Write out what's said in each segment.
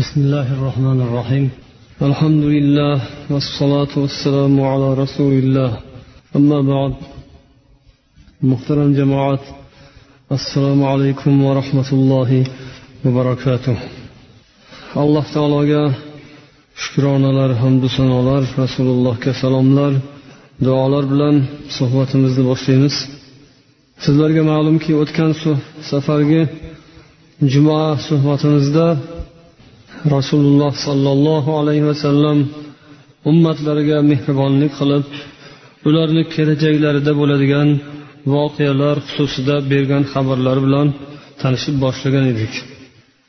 بسم الله الرحمن الرحيم. الحمد لله والصلاة والسلام على رسول الله. أما بعد محترم جماعات السلام عليكم ورحمة الله وبركاته. الله تعالى شكرنا لرحمة الله رسول الله كسلام لر دعاء بلن صحبة مزدل وشينس سيدلرگا معلوم كي اتكنسو سفرگي جماعة صحبة مزدل rasululloh sollallohu alayhi vasallam ummatlariga mehribonlik qilib ularni kelajaklarida bo'ladigan voqealar xususida bergan xabarlari bilan tanishib boshlagan edik.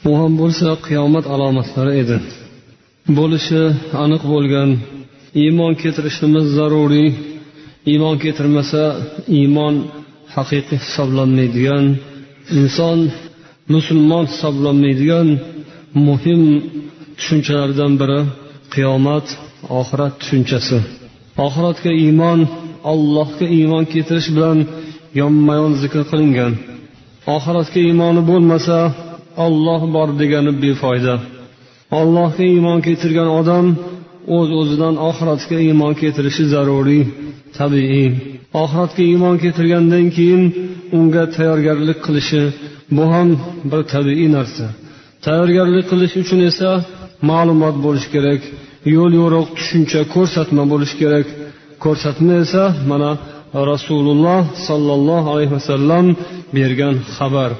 Bu ham bo'lsa qiyomat alomatlari edi. Bo'lishi aniq bo'lgan iymon keltirishimiz zaruriy. Iymon keltirmasa iymon haqiqiy hisoblanmaydigan inson musulmon hisoblanmaydigan muhim tushunchalardan biri qiyomat oxirat tushunchasi. Oxiratga iymon allohga iymon keltirish bilan yonma yon zikr qilingan. Oxiratga iymoni bo'lmasa olloh bor degani befoyda. Allohga iymon keltirgan odam o'z uz o'zidan oxiratga iymon keltirishi zaruriy tabiiy. Oxiratga iymon keltirgandan keyin unga tayyorgarlik qilishi bu ham bir tabiiy narsa. Tayyorgarlik qilish uchun esa ma'lumot bo'lishi kerak. Yo'l yo'riq tushuncha ko'rsatma bo'lishi kerak. Ko'rsatma esa mana rasululloh sollallohu alayhi vasallam bergan xabar.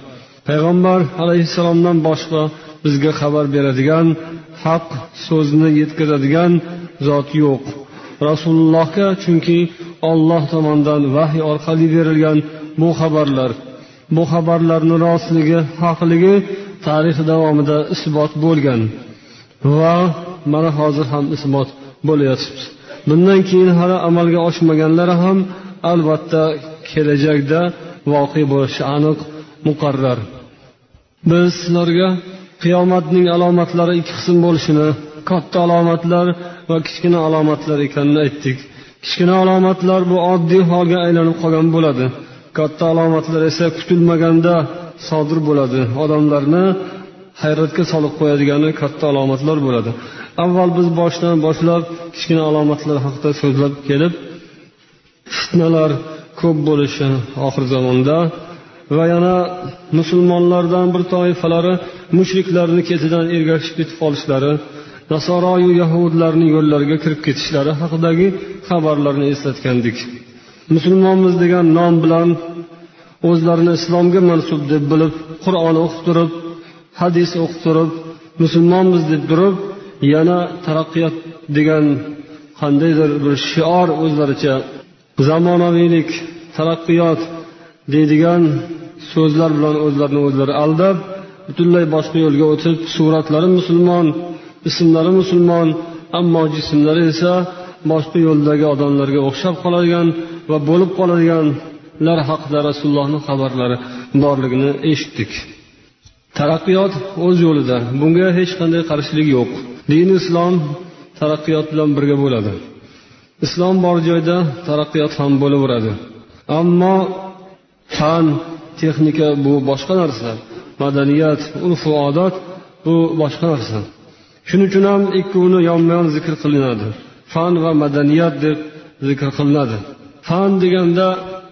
Payg'ambar alayhissalomdan boshqa bizga xabar beradigan haq so'zni yetkazadigan zot yo'q. Rasulullohga chunki olloh tomonidan vahiy orqali berilgan bu xabarlar bu xabarlarni rostligi haqligi tarix davomida isbot bo'lgan va mana hozir ham isbot bo'layotibdi. Bundan keyin hali amalga oshmaganlari ham albatta kelajakda voqe bo'lishi aniq muqarrar. Biz sizlarga qiyomatning alomatlari ikki qism bo'lishini katta alomatlar va kichkina alomatlar ekanini aytdik. Kichkina alomatlar bu oddiy holga aylanib qolgan bo'ladi. Katta alomatlar esa kutilmaganda sodir bo'ladi. Odamlarni hayratga solib qo'yadigani katta alomatlar bo'ladi. Avval biz boshdan boshlab kichkina alomatlar haqida so'zlab kelib fitnalar ko'p bo'lishi oxir zamonda va yana musulmonlardan bir toifalari mushriklarni ketidan ergashib ketib qolishlari nasoroyu yahudlarni yo'llariga kirib ketishlari haqidagi xabarlarni eslatgandik. Musulmonmiz degan nom bilan o'zlarini islomga mansub deb bilib qur'on o'qib turib hadis o'qib turib musulmonmiz deb turib yana taraqqiyot degan qandaydir bir shior o'zlaricha zamonaviylik taraqqiyot deydigan so'zlar bilan o'zlarini o'zlari aldab butunlay boshqa yo'lga o'tib suratlari musulmon ismlari musulmon ammo jismlari esa boshqa yo'ldagi odamlarga o'xshab qoladigan va bo'lib qoladigan ular haqida rasulullohni xabarlari borligini eshitdik. Taraqqiyot o'z yo'lida. Bunga hech qanday qarshilik yo'q. Din islom taraqqiyot bilan birga bo'ladi. Islom bor joyda taraqqiyot ham bo'laveradi. Ammo fan texnika bu boshqa narsa. Madaniyat urf odat bu boshqa narsa. Shuning uchun ham ikkovini yonma yon zikr qilinadi. Fan va madaniyat deb zikr qilinadi. Fan deganda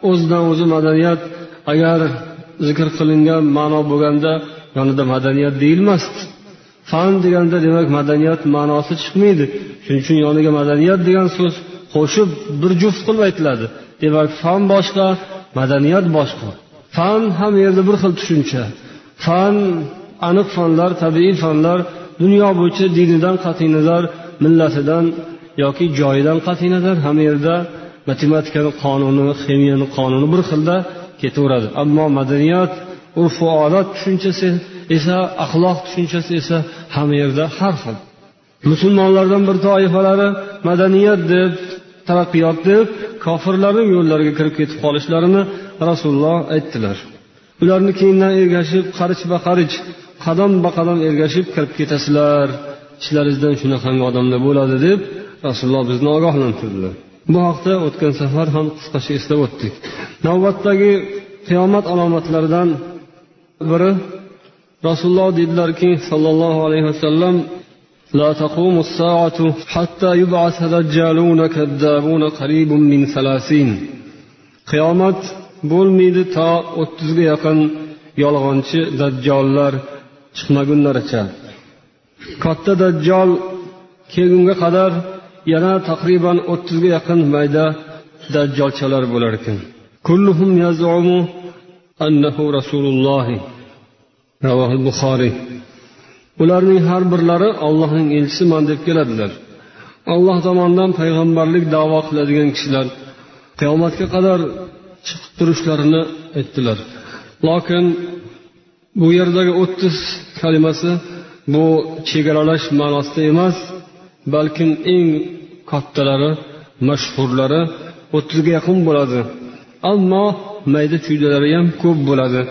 o'zidan o'zi madaniyat agar zikr qilingan ma'no bo'lganda yonida madaniyat deyilmasdi fan deganda demak madaniyat ma'nosi chiqmaydi. Shuning uchun yoniga madaniyat degan so'z qo'shib bir juft qilib aytiladi. Demak fan boshqa madaniyat boshqa. Fan ham yerda bir xil tushuncha. Fan aniq fanlar tabiiy fanlar dunyo bo'yicha dinidan qat'iy nazar millatidan yoki joyidan qat'iy nazar hamma yerda matematikani qonuni ximiyani qonuni bir xilda ketaveradi. Ammo madaniyat urfu odat tushunchasi esa axloq tushunchasi esa hamma yerda har xil. Musulmonlardan bir toifalari madaniyat deb taraqqiyot deb kofirlarning yo'llariga kirib ketib qolishlarini rasululloh aytdilar. Ularni keyindan ergashib qarichma qarich qadamba qadam ergashib kirib ketasizlar. Ichlaringizdan shunaqangi odamlar bo'ladi deb rasululloh bizni ogohlantirdilar. bu haqda o'tgan safar ham qisqacha eslab o'tdik navbatdagi qiyomat alomatlaridan biri rasululloh dedilarki sollallohu alayhi vasallam لا تقوم الساعة حتى يبعث دجالون كذابون قريب من ثلاثين qiyomat bo'lmaydi to o'ttizga yaqin yolg'onchi dajjollar chiqmagunlaricha katta dajjol kelgunga qadar yana taqriban o'ttizga yaqin mayda dajjolchalar bo'lar ekan. Kulluhum yazumu annahu rasululloh ravohil buxoriy ularning har birlari ollohning elchisiman deb keladilar. Alloh tomonidan payg'ambarlik davo qiladigan kishilar qiyomatga qadar chiqib turishlarini aytdilar. Lokin bu yerdagi o'ttiz kalimasi bu chegaralash ma'nosida emas balkim eng kattalari mashhurlari o'ttizga yaqin bo'ladi. Ammo mayda chuydalari ham ko'p bo'ladi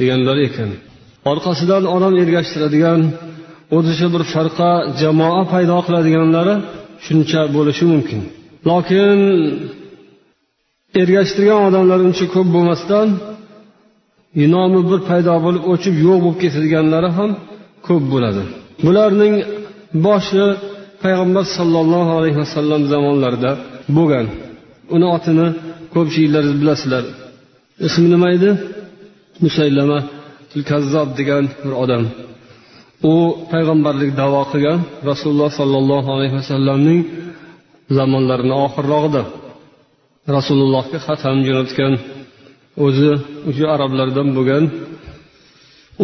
deganlar ekan. Orqasidan odam ergashtiradigan o'zicha bir farqa jamoa paydo qiladiganlari shuncha bo'lishi mumkin. Lokin ergashtirgan odamlar uncha ko'p bo'lmasdan nomi bir paydo bo'lib o'chib yo'q bo'lib ketadiganlari ham ko'p bo'ladi. Bularning boshi payg'ambar sollallohu alayhi vasallam zamonlarida bo'lgan. Uni otini ko'pchiliklaringiz bilasizlar. Ismi nima edi? Musaylama kazzob degan bir odam. U payg'ambarlik davo qilgan rasululloh sollallohu alayhi vasallamning zamonlarini oxirrog'ida. Rasulullohga xat ham jo'natgan. O'zi o'sha arablardan bo'lgan.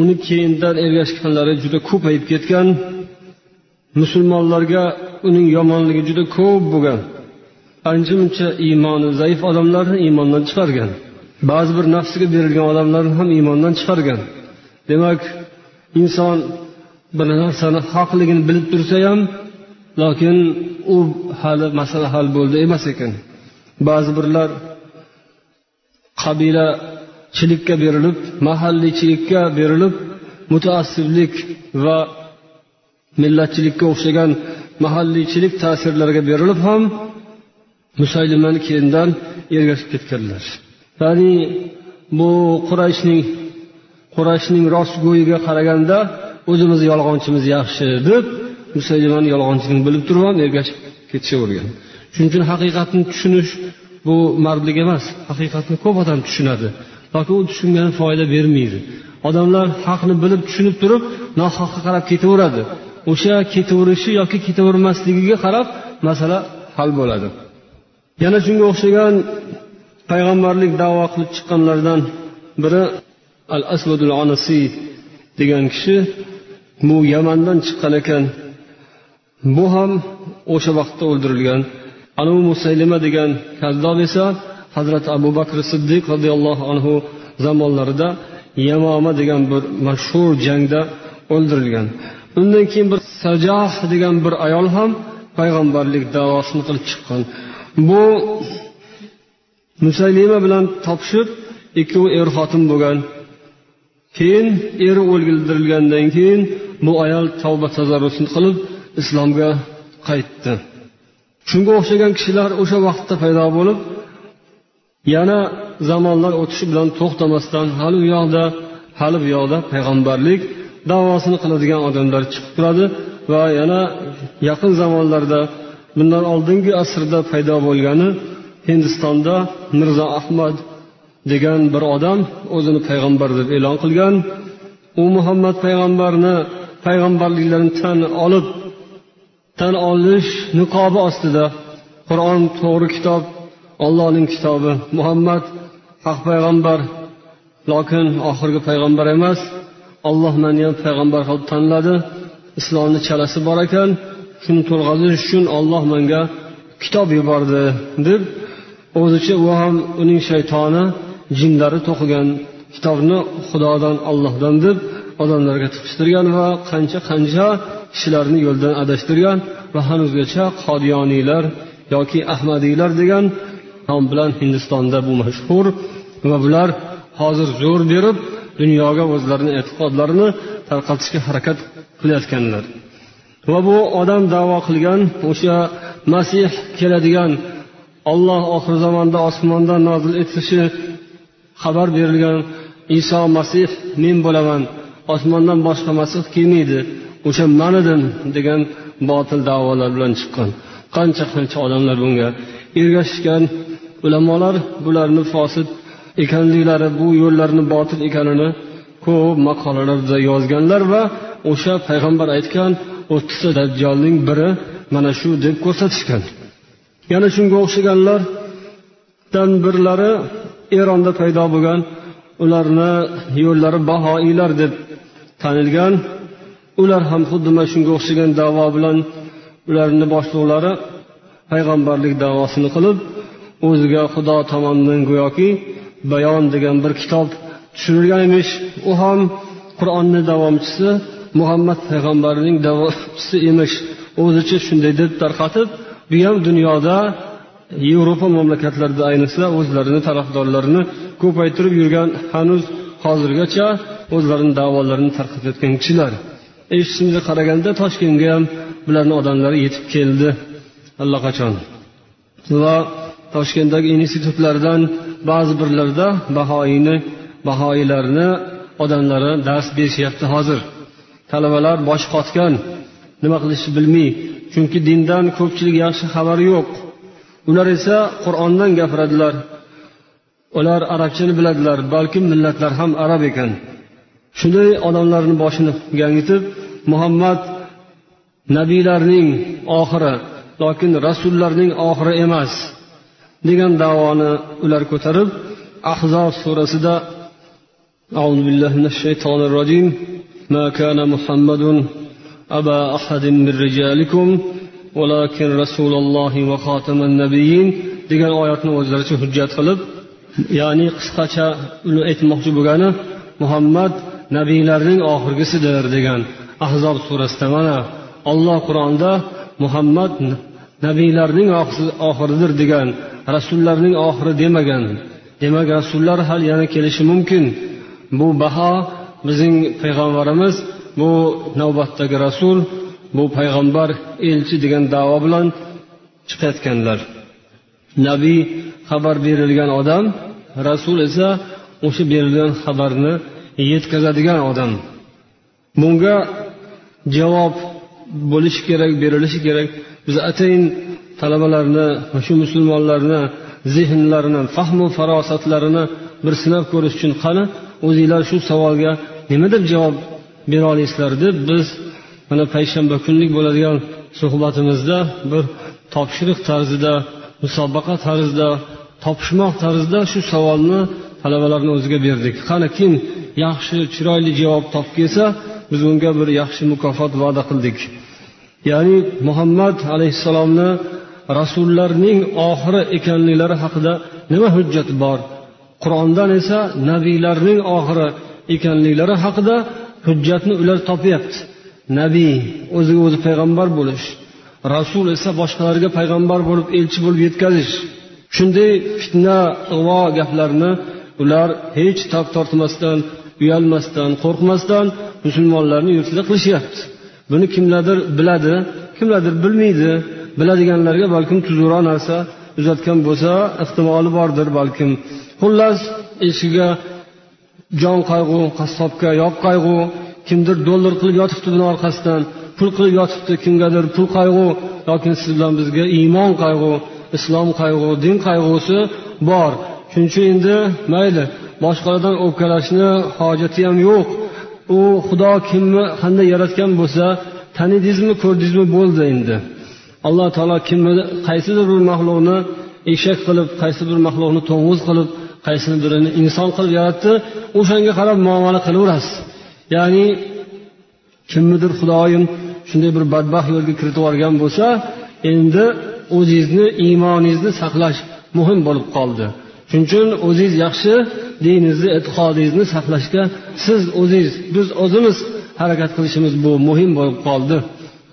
Uni keyindan ergashganlari juda ko'payib ketgan. Musulmonlarga uning yomonligi juda ko'p bo'lgan. Ancha muncha iymoni zaif odamlarni iymondan chiqargan. Ba'zi bir nafsiga berilgan odamlarni ham iymondan chiqargan. Demak inson bir narsani haqligini bilib tursa ham lokin u hali masala hal bo'ldi emas ekan. Ba'zi birlar qabilachilikka berilib mahalliychilikka berilib mutaassiblik va millatchilikka o'xshagan mahalliychilik ta'sirlariga berilib ham musaylimani keyindan ergashib ketganlar. Ya'ni bu qurayshning qurayshning rostgo'yiga qaraganda o'zimiz yolg'onchimiz yaxshi deb musaylimani yolg'onchiligini bilib turib ham ergashib ketishavergan shuning uchun haqiqatni tushunish bu mardlik emas haqiqatni ko'p odam tushunadi yoki u tushungani foyda bermaydi. Odamlar haqni bilib tushunib turib nohaqqa qarab ketaveradi. O'sha ketaverishi yoki ketavermasligiga qarab masala hal bo'ladi. Yana shunga o'xshagan payg'ambarlik davo qilib chiqqanlardan biri al asvadul anasiy degan kishi bu yamandan chiqqan ekan. Bu ham o'sha vaqtda o'ldirilgan. Anu musaylima degan kazdob esa hazrati abu bakr siddiq roziyallohu anhu zamonlarida yamoma degan bir mashhur jangda o'ldirilgan. Undan keyin bir sajoh degan bir ayol ham payg'ambarlik davosini qilib chiqqan. Bu musaylima bilan topishib ikkovi er xotin bo'lgan. Keyin eri o'ldirilgandan keyin bu ayol tavba tazarrusini qilib islomga qaytdi. Shunga o'xshagan kishilar o'sha vaqtda paydo bo'lib yana zamonlar o'tishi bilan to'xtamasdan hali u yoqda hali bu yoqda payg'ambarlik davosini qiladigan odamlar chiqib turadi va yana yaqin zamonlarda bundan oldingi asrda paydo bo'lgani hindistonda mirzo ahmad degan bir odam o'zini payg'ambar deb e'lon qilgan. U muhammad payg'ambarni payg'ambarliklarini tan olib tan olish niqobi ostida qur'on to'g'ri kitob ollohning kitobi muhammad haq payg'ambar lokin oxirgi payg'ambar emas olloh mani ham payg'ambar qilib tanladi. Islomni chalasi bor ekan. Shuni to'lg'azish uchun olloh menga kitob yubordi deb o'zicha u ham uning shaytoni jinlari to'qigan kitobni xudodan ollohdan deb odamlarga tiqishtirgan va qancha qancha kishilarni yo'ldan adashtirgan va hanuzgacha qodiyoniylar yoki ahmadiylar degan nom bilan hindistonda bu mashhur va bular hozir zo'r berib dunyoga o'zlarini e'tiqodlarini tarqatishga harakat qilayotganlar. Va bu odam davo qilgan o'sha masih keladigan olloh oxir zamonda osmondan nozil etilishi xabar berilgan iso masih men bo'laman osmondan boshqa masih kelmaydi o'sha man edim degan botil davolar bilan chiqqan. Qancha qancha odamlar bunga ergashishgan. Ulamolar bularni fosil ekanliklari bu yo'llarni botil ekanini ko'p maqolalarda yozganlar va o'sha payg'ambar aytgan o'ttizta dajjolning biri mana shu deb ko'rsatishgan. Yana shunga o'xshaganlardan birlari eronda paydo bo'lgan ularni yo'llari bahoiylar deb tanilgan. Ular ham xuddi mana shunga o'xshagan davo bilan ularni boshliqlari payg'ambarlik davosini qilib o'ziga xudo tomonidan go'yoki bayon degan bir kitob tushirilgan emish. U ham qur'onni davomchisi muhammad payg'ambarning davomchisi emish. O'zicha shunday deb tarqatib bu ham dunyoda yevropa mamlakatlarida ayniqsa o'zlarini tarafdorlarini ko'paytirib yurgan hanuz hozirgacha o'zlarini davolarini tarqatayotgan kishilar. Eshitishimga qaraganda toshkentga ham bularni odamlari yetib keldi. Allaqachon. Va toshkentdagi institutlardan ba'zi birlarda bahoiyni bahoiylarni odamlari dars berishyapti hozir. Talabalar bosh qotgan. Nima qilishni bilmay chunki dindan ko'pchilik yaxshi xabari yo'q. Ular esa qur'ondan gapiradilar. Ular arabchani biladilar balkim millatlar ham arab ekan. Shunday odamlarni boshini gangitib muhammad nabiylarning oxiri lokin rasullarning oxiri emas. degan davoni ular ko'tarib ahzob surasida أعوذ بالله من الشيطان الرجيم ما كان محمد أبا أحد من رجالكم ولكن رسول الله وخاتم النبيين degan oyatni o'zlaricha hujjat qilib ya'ni qisqacha uni aytmoqchi bo'lgani muhammad nabiylarning oxirgisidir degan ahzob surasida mana olloh qur'onda muhammad nabiylarning oxiridir degan rasullarning oxiri demagan. Demak rasullar hali yana kelishi mumkin. Bu baho bizning payg'ambarimiz bu navbatdagi rasul bu payg'ambar elchi degan davo bilan chiqayotganlar. Nabiy xabar berilgan odam rasul esa o'sha berilgan xabarni yetkazadigan odam. Bunga javob bo'lishi kerak berilishi kerak biz atayin talabalarni shu musulmonlarni zehnlarini fahmu farosatlarini bir sinab ko'rish uchun qani o'zinglar shu savolga nima deb javob bera olasizlar deb biz mana payshanba kunlik bo'ladigan suhbatimizda bir topshiriq tarzida musobaqa tarzida topishmoq tarzida shu savolni talabalarni o'ziga berdik. Qani kim yaxshi chiroyli javob topib kelsa biz unga bir yaxshi mukofot va'da qildik. Ya'ni muhammad alayhissalomni rasullarning oxiri ekanliklari haqida nima hujjat bor? Qur'ondan esa nabiylarning oxiri ekanliklari haqida hujjatni ular topyapti. Nabiy o'ziga o'zi payg'ambar bo'lish rasul esa boshqalarga payg'ambar bo'lib elchi bo'lib yetkazish. Shunday fitna ig'vo gaplarni ular hech tap tortmasdan uyalmasdan qo'rqmasdan musulmonlarni yurtida qilishyapti. Buni kimlardir biladi kimlardir bilmaydi. Biladiganlarga balkim tuzukroq narsa uzatgan bo'lsa ehtimoli bordir balkim. Xullas eshigiga jon qayg'u qassobga yoq qayg'u kimdir dollar qilib yotibdi buni orqasidan pul qilib yotibdi kimgadir pul qayg'u yoki siz bilan bizga iymon qayg'u islom qayg'u din qayg'usi bor. Shuning uchun endi mayli boshqalardan o'pkalashni hojati ham yo'q. U xudo kimni qanday yaratgan bo'lsa tanidingizmi ko'rdingizmi bo'ldi endi. Alloh taolo kimni qaysidir bir maxluqni eshak qilib qaysi bir maxluqni to'ng'iz qilib qaysini birini inson qilib yaratdi o'shanga qarab muomala qilaverasiz. Ya'ni kimnidir xudoyim shunday bir badbaxt yo'lga kiritib yuborgan bo'lsa endi o'zingizni iymoningizni saqlash muhim bo'lib qoldi. Shuning uchun o'zingiz yaxshi diningizni e'tiqodingizni saqlashga siz o'zingiz biz o'zimiz harakat qilishimiz bu muhim bo'lib qoldi.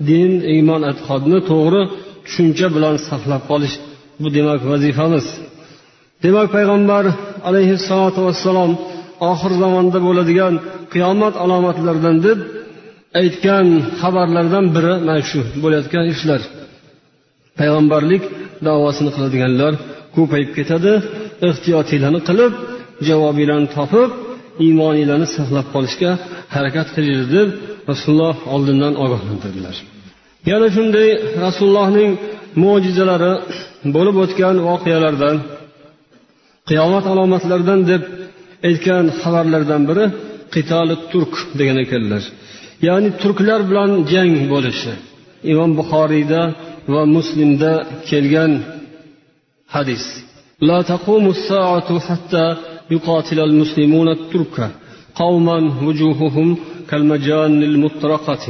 Din iymon e'tiqodni to'g'ri tushuncha bilan saqlab qolish bu demak vazifamiz. Demak payg'ambar alayhissalotu vassalom oxir zamonda bo'ladigan qiyomat alomatlaridan deb aytgan xabarlardan biri mana shu bo'layotgan ishlar. Payg'ambarlik davosini qiladiganlar ko'payib ketadi. Ehtiyotinglarni qilib javobinglarni topib iymoninglarni saqlab qolishga harakat qilinglar deb rasululloh oldindan ogohlantirdilar. Yana shunday rasulullohning mo'jizalari bo'lib o'tgan voqealardan qiyomat alomatlaridan deb aytgan xabarlardan biri qitoli turk degan ekanlar ya'ni turklar bilan jang bo'lishi imom buxoriyda va muslimda kelgan hadis. لا تقوم الساعة حتى يقاتل المسلمون الترك قوما وجوههم كالمجان المطرقة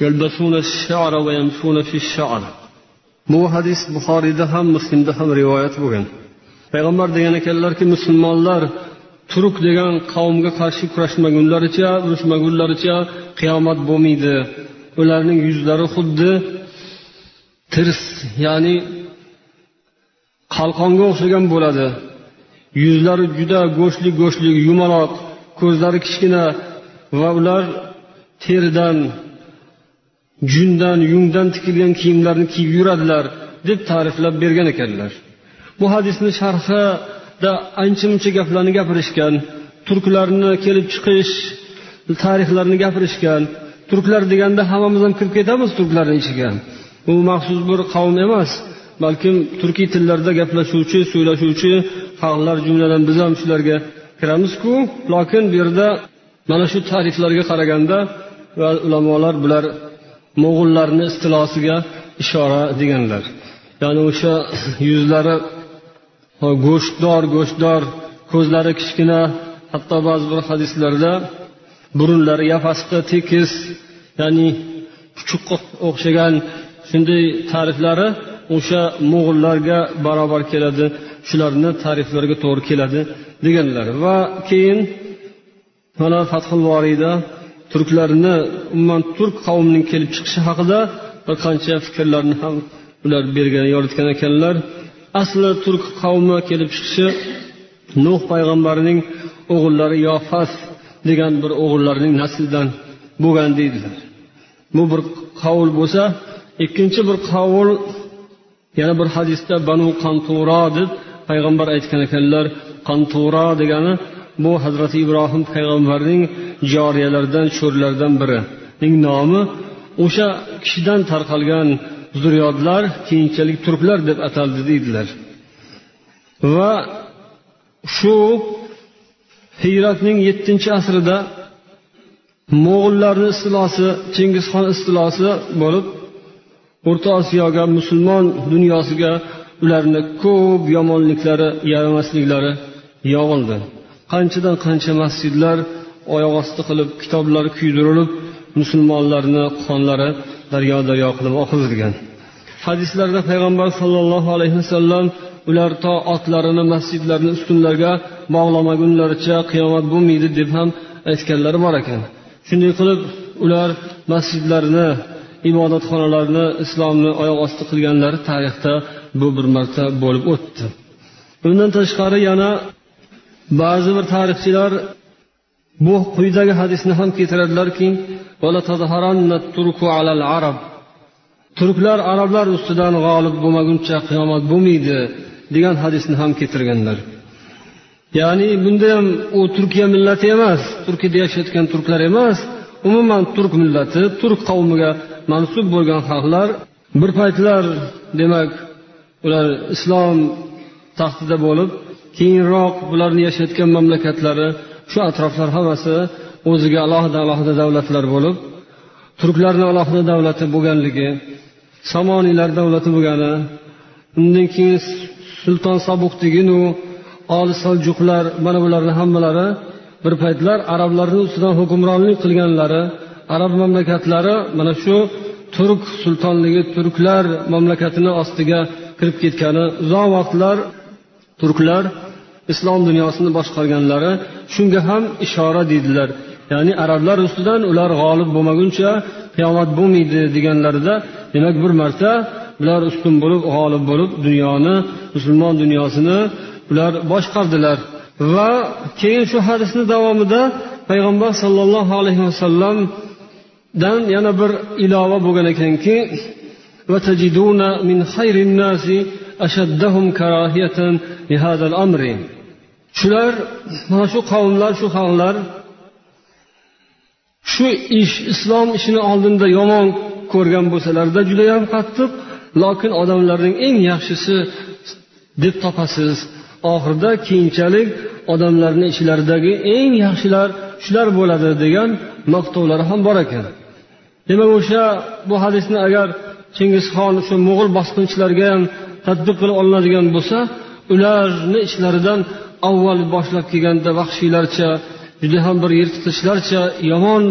يلبسون الشعر ويمشون في الشعر bu hadis buxoriyda ham muslimda ham rivoyat bo'lgan payg'ambar degan ekanlarki musulmonlar turk degan qavmga qarshi kurashmagunlaricha urushmagunlaricha qiyomat bo'lmaydi ularning yuzlari xuddi tirs ya'ni qalqonga o'xshagan bo'ladi. Yuzlari juda go'shtli go'shtli yumaloq ko'zlari kichkina va ular teridan jundan yungdan tikilgan kiyimlarni kiyib yuradilar deb ta'riflab bergan ekanlar. Bu hadisni sharhida ancha muncha gaplarni gapirishgan turklarni kelib chiqish tarixlarini gapirishgan turklar deganda hammamiz ham kirib ketamiz turklarni ichiga. U maxsus bir qavm emas. Balkim turkiy tillarda gaplashuvchi so'ylashuvchi xalqlar jumladan biz ham shularga kiramizku. Lokin bu yerda mana shu tariflarga qaraganda va ulamolar bular mo'g'ullarni istilosiga ishora deganlar. Ya'ni o'sha yuzlari go'shtdor go'shtdor ko'zlari kichkina hatto ba'zi bir hadislarda burunlari yapasqi tekis ya'ni kuchukqa o'xshagan shunday ta'riflari o'sha mo'g'ullarga barobar keladi shularni ta'riflariga to'g'ri keladi deganlar. Va keyin mana fathul voriyda turklarni umuman turk qavmining kelib chiqishi haqida bir qancha fikrlarni ham ular bergan yoritgan ekanlar. Asli turk qavmi kelib chiqishi nuh payg'ambarning o'g'illari yofas degan bir o'g'illarining naslidan bo'lgan deydilar. Bu bir qavul bo'lsa ikkinchi bir qavul yana bir hadisda banu qantura deb payg'ambar aytgan ekanlar qantura degani bu hazrati ibrohim payg'ambarning joriyalaridan cho'rlaridan birining nomi o'sha kishidan tarqalgan zurriyodlar keyinchalik turklar deb ataldi deydilar. Va shu hiyratning yettinchi asrida mo'g'ullarni istilosi chingizxon istilosi bo'lib o'rta osiyoga musulmon dunyosiga ularni ko'p yomonliklari yaramasliklari yog'ildi. Qanchadan qancha masjidlar oyoq osti qilib kitoblar kuydirilib musulmonlarni qonlari daryo daryo qilib oqizilgan. Hadislarda payg'ambar sollallohu alayhi vasallam ular to otlarini masjidlarni ustunlarga bog'lamagunlaricha qiyomat bo'lmaydi deb ham aytganlari bor ekan. Shunday qilib ular masjidlarni ibodatxonalarni islomni oyoq osti qilganlari tarixda bu bir marta bo'lib o'tdi. Undan tashqari yana ba'zi bir tarixchilar bu quyidagi hadisni ham keltiradilarki turklar arablar ustidan g'olib bo'lmaguncha qiyomat bo'lmaydi degan hadisni ham keltirganlar. Ya'ni bunda ham u turkiya millati emas turkiyada yashayotgan turklar emas umuman turk millati turk qavmiga mansub bo'lgan xalqlar bir paytlar demak ular islom taxtida bo'lib keyinroq bularni yashayotgan mamlakatlari shu atroflar hammasi o'ziga alohida alohida davlatlar bo'lib turklarni alohida davlati bo'lganligi somoniylar davlati bo'lgani undan keyin sulton sobuqdeginu oli soljuqlar mana bularni hammalari bir paytlar arablarni ustidan hukmronlik qilganlari arab mamlakatlari mana shu turk sultonligi turklar mamlakatini ostiga kirib ketgani uzoq vaqtlar turklar islom dunyosini boshqarganlari shunga ham ishora deydilar. Ya'ni arablar ustidan ular g'olib bo'lmaguncha qiyomat bo'lmaydi deganlarida demak bir marta ular ustun bo'lib g'olib bo'lib dunyoni musulmon dunyosini ular boshqardilar. Va keyin shu hadisni davomida payg'ambar sollallohu alayhi vasallam vasallamdan yana bir ilova bo'lgan ekanki وتجدون من خير الناس أشدهم كراهية لهذا الأمر shular mana shu qavmlar shu xalqlar shu ish islom ishini oldinda yomon ko'rgan bo'lsalarda judayam qattiq lokin odamlarning eng yaxshisi deb topasiz oxirida keyinchalik odamlarni ichlaridagi eng yaxshilar shular bo'ladi degan maqtovlari ham bor ekan. Demak o'sha bu hadisni agar chingizxon shu mo'g'ul bosqinchilarga ham tadbiq qilib olinadigan bo'lsa ularni ichlaridan avval boshlab kelganda vahshiylarcha juda ham bir yirtqichlarcha yomon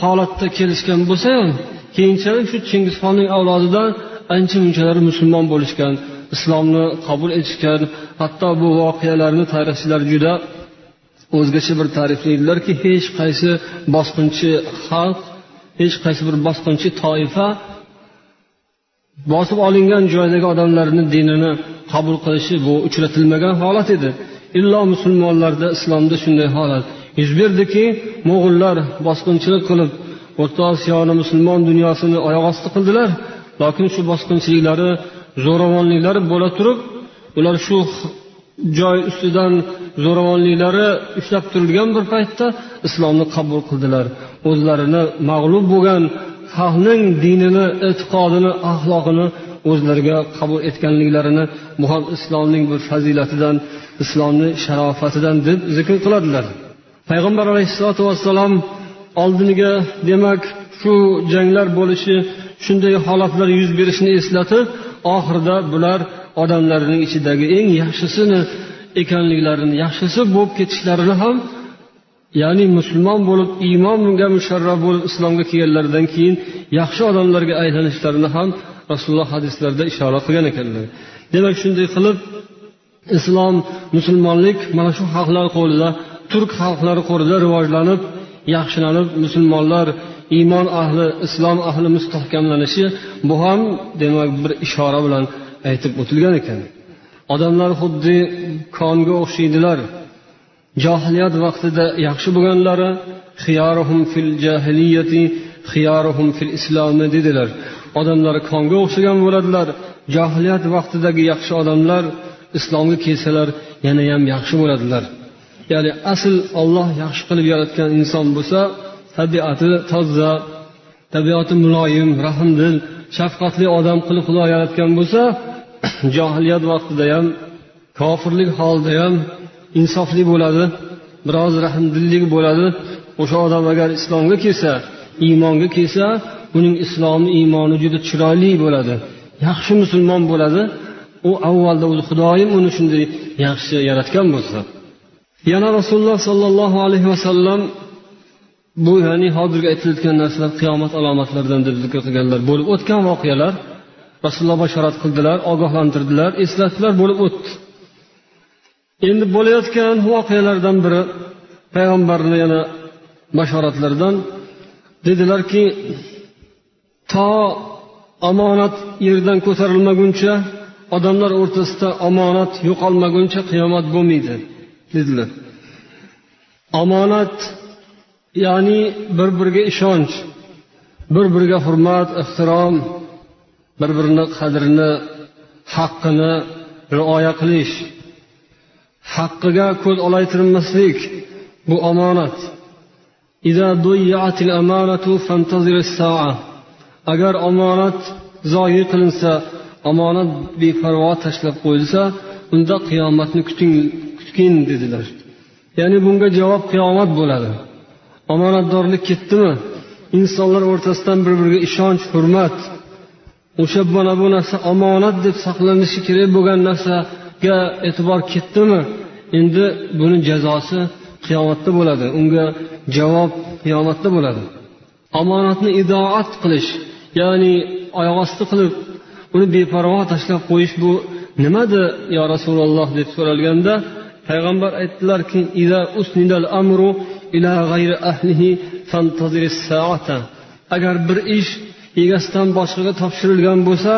holatda kelishgan bo'lsa ham keyinchalik shu chingizxonning avlodidan ancha munchalari musulmon bo'lishgan islomni qabul etishgan hatto bu voqealarni tarixchilar juda o'zgacha bir ta'riflaydilarki hech qaysi bosqinchi xalq hech qaysi bir bosqinchi toifa bosib olingan joydagi odamlarni dinini qabul qilishi bu uchratilmagan holat edi. Illo musulmonlarda islomda shunday holat. Yuz berdiki mo'g'ullar bosqinchilik qilib o'rta osiyoni musulmon dunyosini oyoq osti qildilar lokin shu bosqinchiliklari zo'ravonliklari bo'la turib ular shu joy ustidan zo'ravonliklari ushlab turilgan bir paytda islomni qabul qildilar. O'zlarini mag'lub bo'lgan xalqning dinini e'tiqodini axloqini o'zlariga qabul etganliklarini bu ham islomning bir fazilatidan islomni sharofatidan deb zikr qiladilar. Payg'ambar alayhissalotu vassalom oldiniga demak shu janglar bo'lishi shunday holatlar yuz berishini eslatib oxirida bular odamlarning ichidagi eng yaxshisini ekanliklarini yaxshisi bo'lib ketishlarini ham ya'ni musulmon bo'lib iymonga musharraf bo'lib islomga kelganlaridan keyin yaxshi odamlarga aylanishlarini ham rasululloh hadislarida ishora qilgan ekanlar. Demak shunday qilib islom musulmonlik mana shu xalqlar qo'lida turk xalqlari qo'lida rivojlanib yaxshilanib musulmonlar iymon ahli islom ahli mustahkamlanishi bu ham demak bir ishora bilan aytib o'tilgan ekan. Odamlar xuddi konga o'xshaydilar. Johiliyat vaqtida yaxshi bo'lganlari xiyaruhum fil jahiliyati xiyaruhum fil islomi dedilar. Odamlar konga o'xshagan bo'ladilar. Johiliyat vaqtidagi yaxshi odamlar islomga kelsalar yanayam yaxshi bo'ladilar. Ya'ni asl olloh yaxshi qilib yaratgan inson bo'lsa tabiati toza tabiati muloyim rahmdil shafqatli odam qilib xudo yaratgan bo'lsa johiliyat vaqtida ham kofirlik holida ham insofli bo'ladi biroz rahmdillik bo'ladi. O'sha odam agar islomga kelsa iymonga kelsa uning islomi iymoni juda chiroyli bo'ladi. Yaxshi musulmon bo'ladi. U avvalda o'zi xudoyim uni shunday yaxshi yaratgan bo'lsa. Yana rasululloh sollallohu alayhi vasallam bu ya'ni hozirgi aytilayotgan narsalar qiyomat alomatlaridan deb zikr qilganlar bo'lib o'tgan voqealar. Rasululloh bashorat qildilar ogohlantirdilar eslatdilar bo'lib o'tdi. Endi bo'layotgan voqealardan biri payg'ambarni yana bashoratlaridan dedilarki to omonat yerdan ko'tarilmaguncha odamlar o'rtasida omonat yo'qolmaguncha qiyomat bo'lmaydi dedilar. Omonat ya'ni bir biriga ishonch bir biriga hurmat ehtirom bir birini qadrini haqqini rioya qilish. Haqqiga ko'z olaytirmaslik bu omonat. Agar omonat zoyi qilinsa omonat beparvo tashlab qo'yilsa unda qiyomatni kuting kutgin dedilar. Ya'ni bunga javob qiyomat bo'ladi. Omonatdorlik ketdimi? Insonlar o'rtasidan bir biriga ishonch hurmat o'sha mana bu narsa omonat deb saqlanishi kerak bo'lgan narsaga e'tibor ketdimi? Endi buni jazosi qiyomatda bo'ladi. Unga javob qiyomatda bo'ladi. Omonatni idoat qilish ya'ni oyoq osti qilib uni beparvo tashlab qo'yish bu nimadi yo rasululloh deb so'ralganda payg'ambar aytdilarki agar bir ish egasidan boshqaga topshirilgan bo'lsa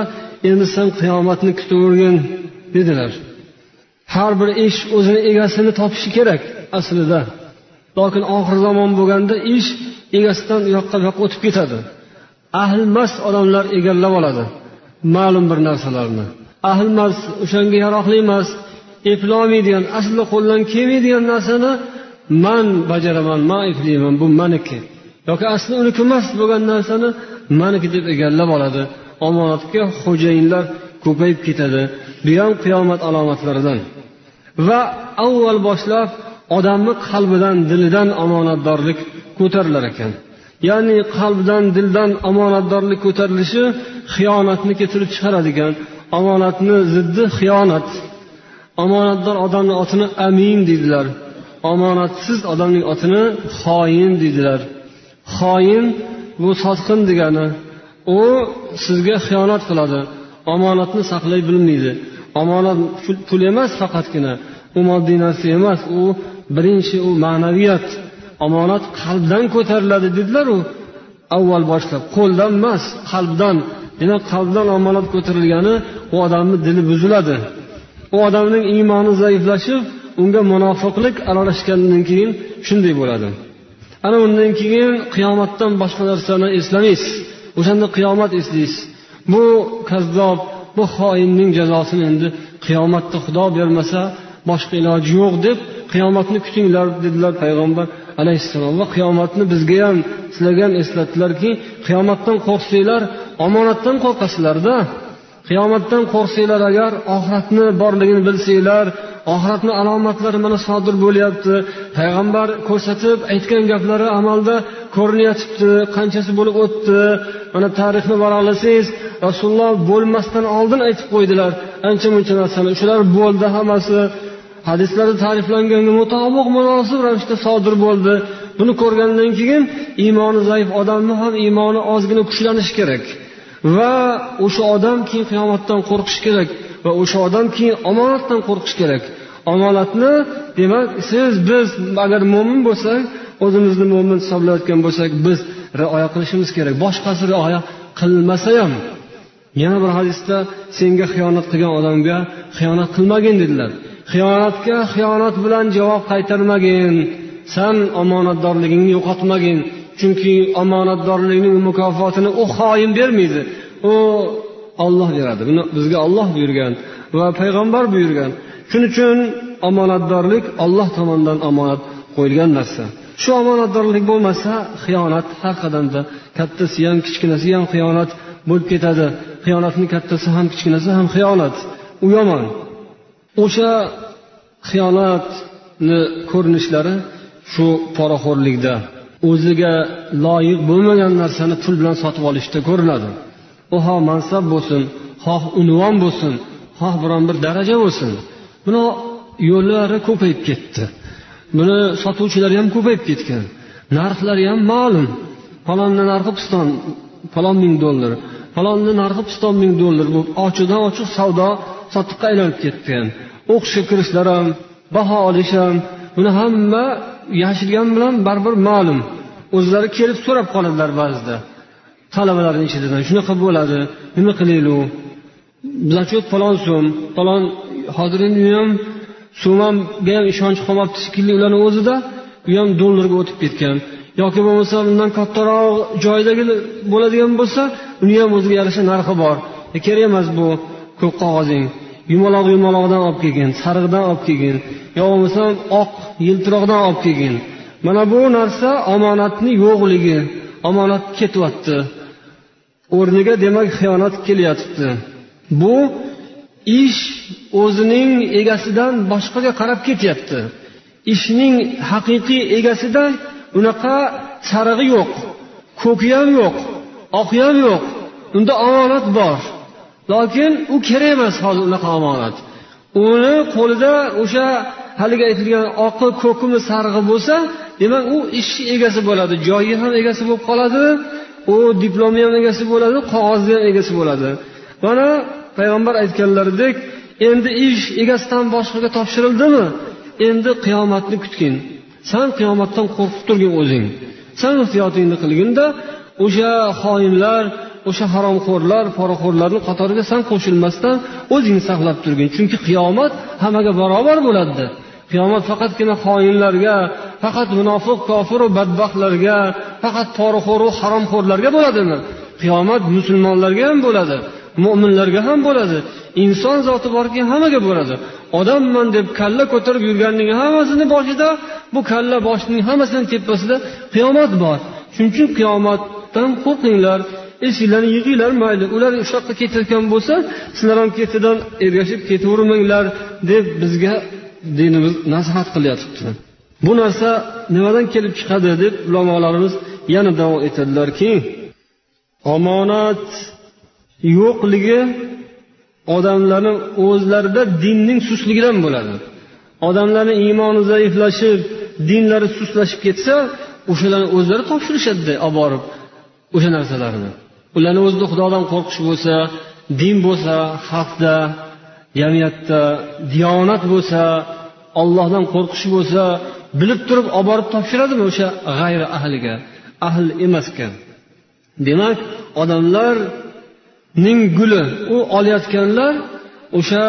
endi sen qiyomatni kutavergin dedilar. Har bir ish o'zini egasini topishi kerak aslida. Lokin oxir zamon bo'lganda ish egasidan u yoqqa bu yoqqa o'tib ketadi. Ahli mast odamlar egallab oladi ma'lum bir narsalarni. Ahli mast o'shanga yaroqli emas eplolmaydigan aslida qo'ldan kelmaydigan narsani man bajaraman man eplayman bu maniki. Yoki asli uniki emas bo'lgan narsani maniki deb egallab oladi. Omonatga xo'jayinlar ko'payib ketadi. Bu ham qiyomat alomatlaridan. Va avval boshlab odamni qalbidan dilidan omonatdorlik ko'tarilar ekan. Ya'ni qalbdan dildan omonatdorlik ko'tarilishi xiyonatni keltirib chiqaradigan omonatni ziddi xiyonat. Omonatdor odamni otini amin deydilar. Omonatsiz odamning otini xoin deydilar. Xoin bu sotqin degani u sizga xiyonat qiladi omonatni saqlay bilmaydi. Omonat pul emas faqatgina u moddiy narsa emas u birinchi u ma'naviyat. Omonat qalbdan ko'tariladi dedilaru avval boshlab qo'ldan emas qalbdan. Demak qalbdan omonat ko'tarilgani u odamni dili buziladi. U odamning iymoni zaiflashib unga munofiqlik aralashgandan keyin shunday bo'ladi. Ana undan keyin qiyomatdan boshqa narsani eslamaysiz. O'shanda qiyomat eslaysiz. Bu kazzob bu xoinning jazosini endi qiyomatda xudo bermasa boshqa iloji yo'q deb qiyomatni kutinglar dedilar payg'ambar alayhissalom. Va qiyomatni bizga ham sizlarga ham eslatdilarki qiyomatdan qo'rqsanglar omonatdan qo'rqasizlarda. Qiyomatdan qo'rqsanglar agar oxiratni borligini bilsanglar oxiratni alomatlari mana sodir bo'lyapti. Payg'ambar ko'rsatib aytgan gaplari amalda ko'rinayotibdi qanchasi bo'lib o'tdi? Mana tarixni varaqlasangiz rasululloh bo'lmasdan oldin aytib qo'ydilar ancha muncha narsani. Shular bo'ldi hammasi. Hadislarda ta'riflanganga mutobiq munosib ravishda sodir bo'ldi. Buni ko'rgandan keyin iymoni zaif odamni ham iymoni ozgina kuchlanishi kerak. Va o'sha odam keyin qiyomatdan qo'rqishi kerak va o'sha odam keyin omonatdan qo'rqishi kerak. Omonatni demak siz biz agar mo'min bo'lsak o'zimizni mo'min hisoblayotgan bo'lsak biz rioya qilishimiz kerak. Boshqasi rioya qilmasa ham yana bir hadisda senga xiyonat qilgan odamga xiyonat qilmagin dedilar. Xiyonatga xiyonat bilan javob qaytarmagin san omonatdorligingni yo'qotmagin. Chunki omonatdorlikning mukofotini u xoin bermaydi. U olloh beradi. Buni bizga olloh buyurgan va payg'ambar buyurgan. Shuning uchun omonatdorlik olloh tomonidan omonat qo'yilgan narsa. Shu omonatdorlik bo'lmasa xiyonat har qadamda kattasi ham kichkinasi ham xiyonat bo'lib ketadi. Xiyonatni kattasi ham kichkinasi ham xiyonat. U yomon. O'sha xiyonatni ko'rinishlari shu poraxo'rlikda. O'ziga loyiq bo'lmagan narsani pul bilan sotib olishda ko'rinadi. U xoh mansab bo'lsin xoh unvon bo'lsin xoh biron bir daraja bo'lsin. Buni yo'llari ko'payib ketdi. Buni sotuvchilari ham ko'payib ketgan. Narxlari ham ma'lum. Palonni narxi piston falon ming dollar. Falonni narxi piston ming dollar bo'lib ochiqdan ochiq savdo sotiqqa aylanib ketgan. O'qishga kirishlar ham baho olish ham buni hamma yashirgan bilan baribir ma'lum. O'zlari kelib so'rab qoladilar ba'zida. Talabalarni ichidan shunaqa bo'ladi nima qilaylik zachет falon so'm falon hozir endi u ham so'mga ham ishonch qolmabdi shekilli ularni o'zida u ham dollarga o'tib ketgan. Yoki bo'lmasa undan kattaroq joydagi bo'ladigan bo'lsa uni ham o'ziga yarasha narxi bor. E, kerak emas bu ko'k qog'ozing. Yumaloq yumaloqdan olib kelgin sariqdan olib kelgin yo bo'lmasa oq yiltiroqdan olib kelgin. Mana bu narsa omonatni yo'qligi omonat ketyapti. O'rniga demak xiyonat kelyotibdi bu ish o'zining egasidan boshqaga qarab ketyapti. Ishning haqiqiy egasida unaqa sarig'i yo'q ko'ki ham yo'q oqi ham yo'q. Unda omonat bor. Lokin u kerak emas hozir unaqa omonat uni qo'lida o'sha haligi aytilgan oqi ko'kimi sarig'i bo'lsa demak u ishni egasi bo'ladi joyi ham egasi bo'lib qoladi u diplomi ham egasi bo'ladi qog'ozni ham egasi bo'ladi. Mana payg'ambar aytganlaridek endi ish egasidan boshqaga topshirildimi? Endi qiyomatni kutgin. San qiyomatdan qo'rqib turgin o'zing. San ehtiyotingni qilginda o'sha xoinlar o'sha haromxo'rlar poraxo'rlarni qatoriga san qo'shilmasdan o'zingni saqlab turgin. Chunki qiyomat hammaga barobar bo'ladi. Qiyomat faqatgina xoinlarga faqat munofiq kofiru badbaxtlarga faqat poraxo'ru haromxo'rlarga bo'ladimi? Qiyomat musulmonlarga ham bo'ladi mo'minlarga ham bo'ladi inson zoti borki hammaga bo'ladi. Odamman deb kalla ko'tarib yurganning hammasini boshida bu kalla boshning hammasini tepasida qiyomat bor. Shuning uchun qiyomatdan qo'rqinglar. Esinglarni yig'inglar mayli. Ular o'sha yoqqa ketayotgan bo'lsa sizlar ham ketidan ergashib ketavermanglar deb bizga dinimiz nasihat qilyotibdi. Bu narsa nimadan kelib chiqadi deb ulamolarimiz yana davom etadilarki omonat yo'qligi odamlarni o'zlarida dinning sustligidan bo'ladi. Odamlarni iymoni zaiflashib dinlari sustlashib ketsa o'shalarni o'zlari topshirishadida olib borib o'sha narsalarni. Ularni o'zida xudodan qo'rqish bo'lsa din bo'lsa xalqda jamiyatda diyonat bo'lsa ollohdan qo'rqish bo'lsa bilib turib olib borib topshiradimi o'sha g'ayri ahliga? Ahl emasga demak odamlarning guli u olayotganlar o'sha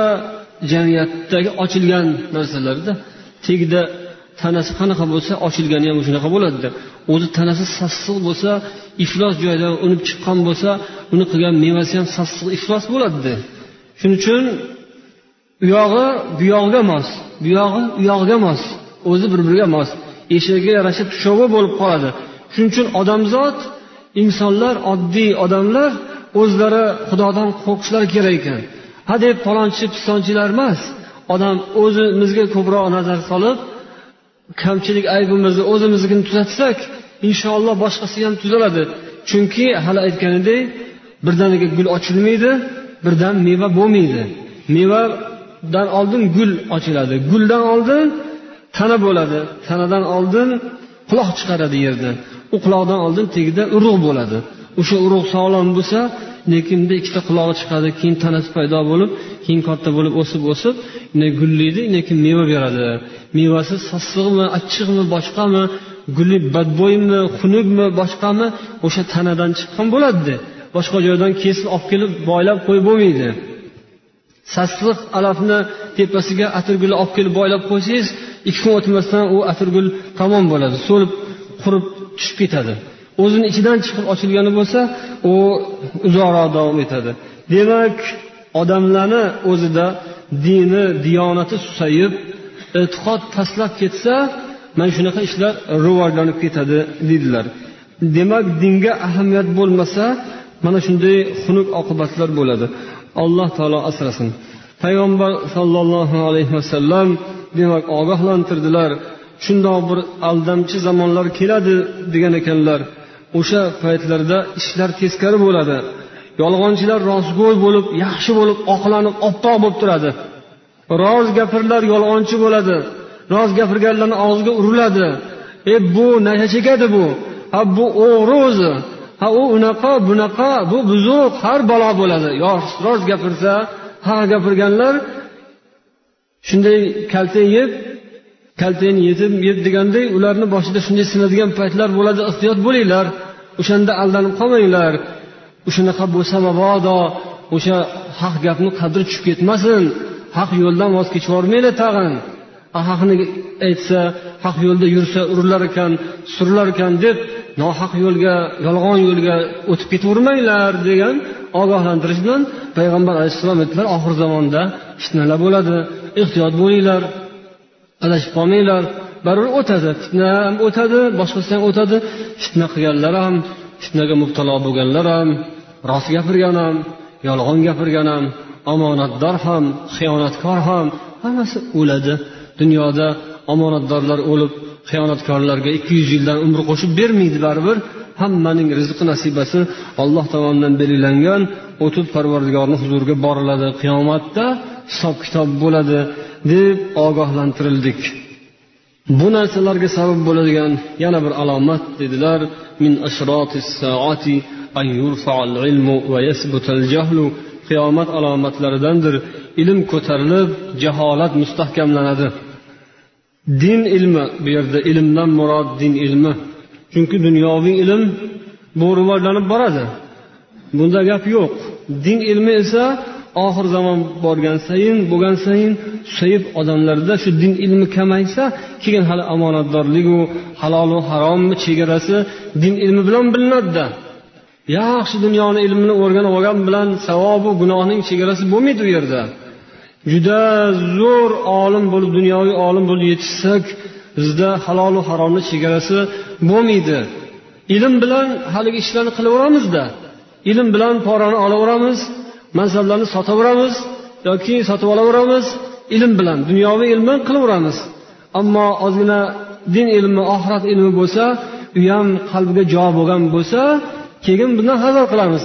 jamiyatdagi ochilgan narsalarda tagida tanasi qanaqa bo'lsa ochilgani ham shunaqa bo'ladida o'zi tanasi sassiq bo'lsa iflos joydan unib chiqqan bo'lsa uni qilgan mevasi ham sassiq iflos bo'ladida shuning uchun u yog'i bu yog'iga mos bu yog'i u yog'iga mos o'zi bir biriga mos. Eshagiga yarasha tushovi bo'lib qoladi. Shuning uchun odamzod insonlar oddiy odamlar o'zlari xudodan qo'rqishlari kerak ekan. Hadeb palonchi pistonchilar emas odam o'zimizga ko'proq nazar solib kamchilik aybimizni o'zimiznikini tuzatsak inshaalloh boshqasi ham tuzaladi. Chunki hali aytganidek birdaniga gul ochilmaydi birdan meva bo'lmaydi. Mevadan oldin gul ochiladi. Guldan oldin tana bo'ladi. Tanadan oldin quloq chiqaradi yerdan u quloqdan oldin tagida urug' bo'ladi. O'sha urug' sog'lom bo'lsa lekin bunda ikkita qulog'i chiqadi keyin tanasi paydo bo'lib keyin katta bo'lib o'sib o'sib gullaydi keyin meva beradi. Mevasi sassiqmi achchiqmi boshqami guli badbo'ymi xunukmi boshqami o'sha tanadan chiqqan bo'ladida boshqa joydan kesib olib kelib boylab qo'yib bo'lmaydi. Sassiq alafni tepasiga atirgulni olib kelib boylab qo'ysangiz ikki kun o'tmasdan u atirgul tamom bo'ladi so'lib qurib tushib ketadi. O'zini ichidan chiqib ochilgani bo'lsa u uzoqroq davom etadi. Demak odamlarni o'zida dini diyonati susayib e'tiqod pastlab ketsa mana shunaqa ishlar rivojlanib ketadi deydilar. Demak dinga ahamiyat bo'lmasa mana shunday xunuk oqibatlar bo'ladi. Alloh taolo asrasin. Payg'ambar sollallohu alayhi vasallam demak ogohlantirdilar. Shundoq bir aldamchi zamonlar keladi degan ekanlar. O'sha paytlarda ishlar teskari bo'ladi. Yolg'onchilar rostgo'y bo'lib yaxshi bo'lib oqlanib oppoq bo'lib turadi. Rost gapirlar yolg'onchi bo'ladi. Rost gapirganlarni og'ziga uriladi. E bu nasha chekadi bu. Ha bu o'g'ri o'zi. Ha u unaqa bunaqa bu buzuq har balo bo'ladi. Rost gapirsa haq gapirganlar shunday kalta yeb kaltangni yetib yeb deganday ularni boshida shunday sinadigan paytlar bo'ladi ehtiyot bo'linglar. O'shanda aldanib qolmanglar. O'shanaqa bo'lsa mabodo o'sha haq gapni qadri tushib ketmasin. Haq yo'ldan voz kechib yubormanglar tag'in haqni aytsa haq yo'lda yursa urilar ekan surilar ekan deb nohaq yo'lga yolg'on yo'lga o'tib ketavermanglar degan ogohlantirish bilan payg'ambar alayhissalom aytdilar oxir zamonda fitnalar bo'ladi ehtiyot bo'linglar. Adashib qolmanglar. Baribir o'tadi. Fitna ham o'tadi boshqasi ham o'tadi. Fitna qilganlar ham fitnaga mubtalo bo'lganlar ham rost gapirgan ham yolg'on gapirgan ham omonatdor ham xiyonatkor ham hammasi o'ladi. Dunyoda omonatdorlar o'lib xiyonatkorlarga ikki yuz yildan umr qo'shib bermaydi baribir. Hammaning rizqi nasibasi olloh tomonidan belgilangan. O'tib parvardigorni huzuriga boriladi. Qiyomatda hisob kitob bo'ladi. Deb ogohlantirildik. Bu narsalarga sabab bo'ladigan yana bir alomat dedilar min saati an ilmu va jahlu. Qiyomat alomatlaridandir ilm ko'tarilib jaholat mustahkamlanadi. Din ilmi bu yerda ilmdan murod din ilmi. Chunki dunyoviy ilm bu rivojlanib boradi. Bunda gap yo'q. Din ilmi esa oxir zamon borgan sayin bo'lgan sayin susayib odamlarda shu din ilmi kamaysa keyin hali omonatdorligu halolu harommi chegarasi din ilmi bilan bilinadida. Yaxshi dunyoni ilmini o'rganib olgan bilan savobu gunohning chegarasi bo'lmaydi u yerda. Juda zo'r olim bo'lib dunyoviy olim bo'lib yetishsak bizda halolu haromni chegarasi bo'lmaydi. Ilm bilan haligi ishlarni qilaveramizda. Ilm bilan porani olaveramiz. Mansablarni sotaveramiz yoki sotib olaveramiz ilm bilan dunyoviy ilm bilan qilaveramiz. Ammo ozgina din ilmi oxirat ilmi bo'lsa u ham qalbiga jo bo'lgan bo'lsa keyin bundan hazar qilamiz.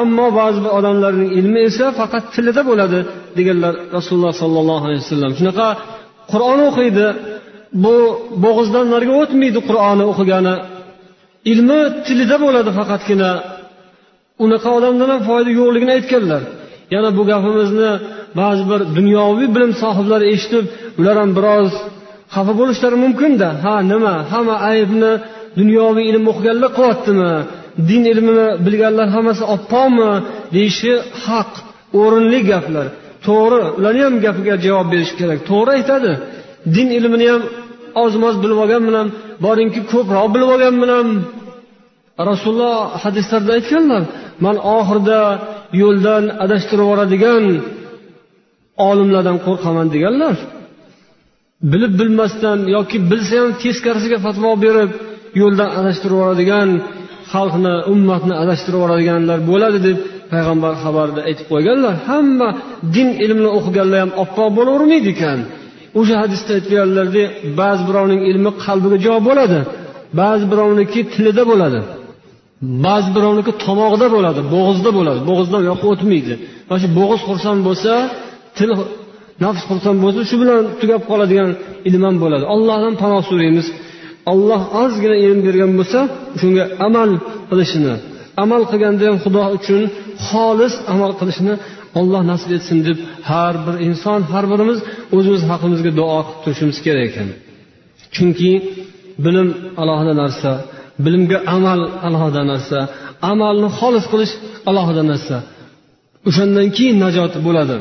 Ammo ba'zi bir odamlarning ilmi esa faqat tilida bo'ladi deganlar rasululloh sollallohu alayhi vasallam. Shunaqa qur'on o'qiydi. Bu bo'g'izdan nariga o'tmaydi qur'onni o'qigani. Ilmi tilida bo'ladi faqatgina. Unaqa odamdan ham foyda yo'qligini aytganlar. Yana bu gapimizni ba'zi bir dunyoviy bilim sohiblari eshitib ular ham biroz xafa bo'lishlari mumkinda ha nima? Hamma aybni dunyoviy ilm o'qiganlar qilyaptimi? Din ilmini bilganlar hammasi oppoqmi deyishi haq o'rinli gaplar. To'g'ri ularni ham gapiga javob berish kerak. To'g'ri aytadi. Din ilmini ham oz moz bilib olgan bilan boringki ko'proq bilib olgan bilan rasululloh hadislarda aytganlar man oxirida yo'ldan adashtirib yuboradigan olimlardan qo'rqaman deganlar bilib bilmasdan yoki bilsa ham teskarisiga fatvo berib yo'ldan adashtirib yuboradigan xalqni ummatni adashtirib yuboradiganlar bo'ladi deb payg'ambar xabarida aytib qo'yganlar. Hamma din ilmini o'qiganlar ham oppoq bo'lavermaydi ekan o'sha hadisda aytganlaridek ba'zi birovning ilmi qalbiga jo bo'ladi ba'zi birovniki tilida bo'ladi. Ba'zi birovniki tomog'ida bo'ladi bo'g'izda bo'ladi. Bo'g'izdan u yoqqa o'tmaydi. Mana shu bo'g'iz xursand bo'lsa til nafs xursand bo'lsa shu bilan tugab qoladigan ilm ham bo'ladi. Allohdan panoh so'raymiz. Olloh ozgina ilm bergan bo'lsa shunga amal qilishini amal qilganda ham xudo uchun xolis amal qilishni olloh nasib etsin deb har bir inson har birimiz o'zimiz haqimizga duo qilib turishimiz kerak ekan. Chunki bilim alohida narsa. Bilimga amal alohida narsa amalni xolis qilish alohida narsa. O'shandan keyin najot bo'ladi.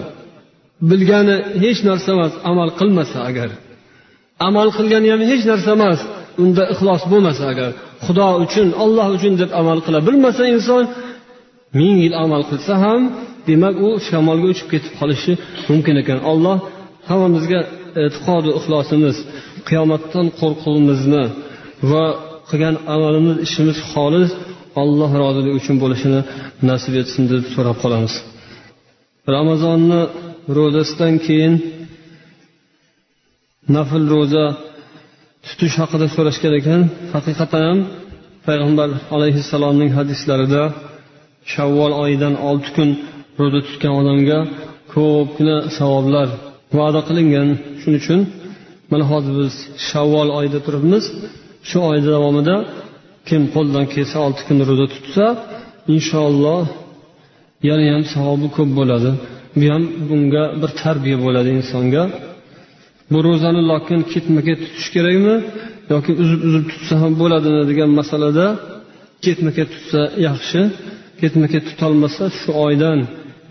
Bilgani hech narsa emas amal qilmasa agar. Amal qilgani ham hech narsa emas unda ixlos bo'lmasa agar. Xudo uchun olloh uchun deb amal qila bilmasa inson ming yil amal qilsa ham demak u shamolga uchib ketib qolishi mumkin ekan. Alloh hammamizga e'tiqodu ixlosimiz qiyomatdan qo'rquvimizni va qilgan amalimiz ishimiz xolis alloh roziligi uchun bo'lishini nasib etsin deb so'rab qolamiz. Ramazonni ro'zasidan keyin nafl ro'za tutish haqida so'rashgan ekan. Haqiqatan ham payg'ambar alayhissalomning hadislarida shavvol oyidan olti kun ro'za tutgan odamga ko'pgina savoblar va'da qilingan. Shuning uchun mana hozir biz shavvol oyida turibmiz. Shu oy davomida kim qo'ldan kelsa olti kun ro'za tutsa inshaalloh yana ham savobi ko'p bo'ladi. Bu ham bunga bir tarbiya bo'ladi insonga. Bu ro'zani lokin ketma ket tutish kerakmi yoki uzib uzib tutsa ham bo'ladimi degan masalada ketma ket tutsa yaxshi ketma ket tutolmasa shu oydan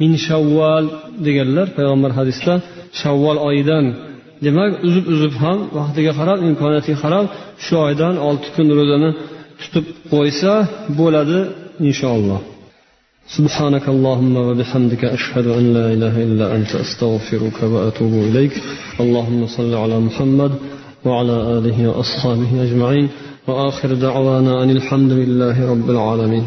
min shavval deganlar payg'ambar hadisda shavval oyidan demak uzib uzib ham vaqtiga qarab imkoniyatiga qarab shu oydan olti kun ro'zani tutib qo'ysa bo'ladi inshaalloh سبحانك اللهم وبحمدك أشهد أن لا إله إلا أنت أستغفرك وأتوب إليك اللهم صل على محمد وعلى آله وأصحابه أجمعين وآخر دعوانا أن الحمد لله رب العالمين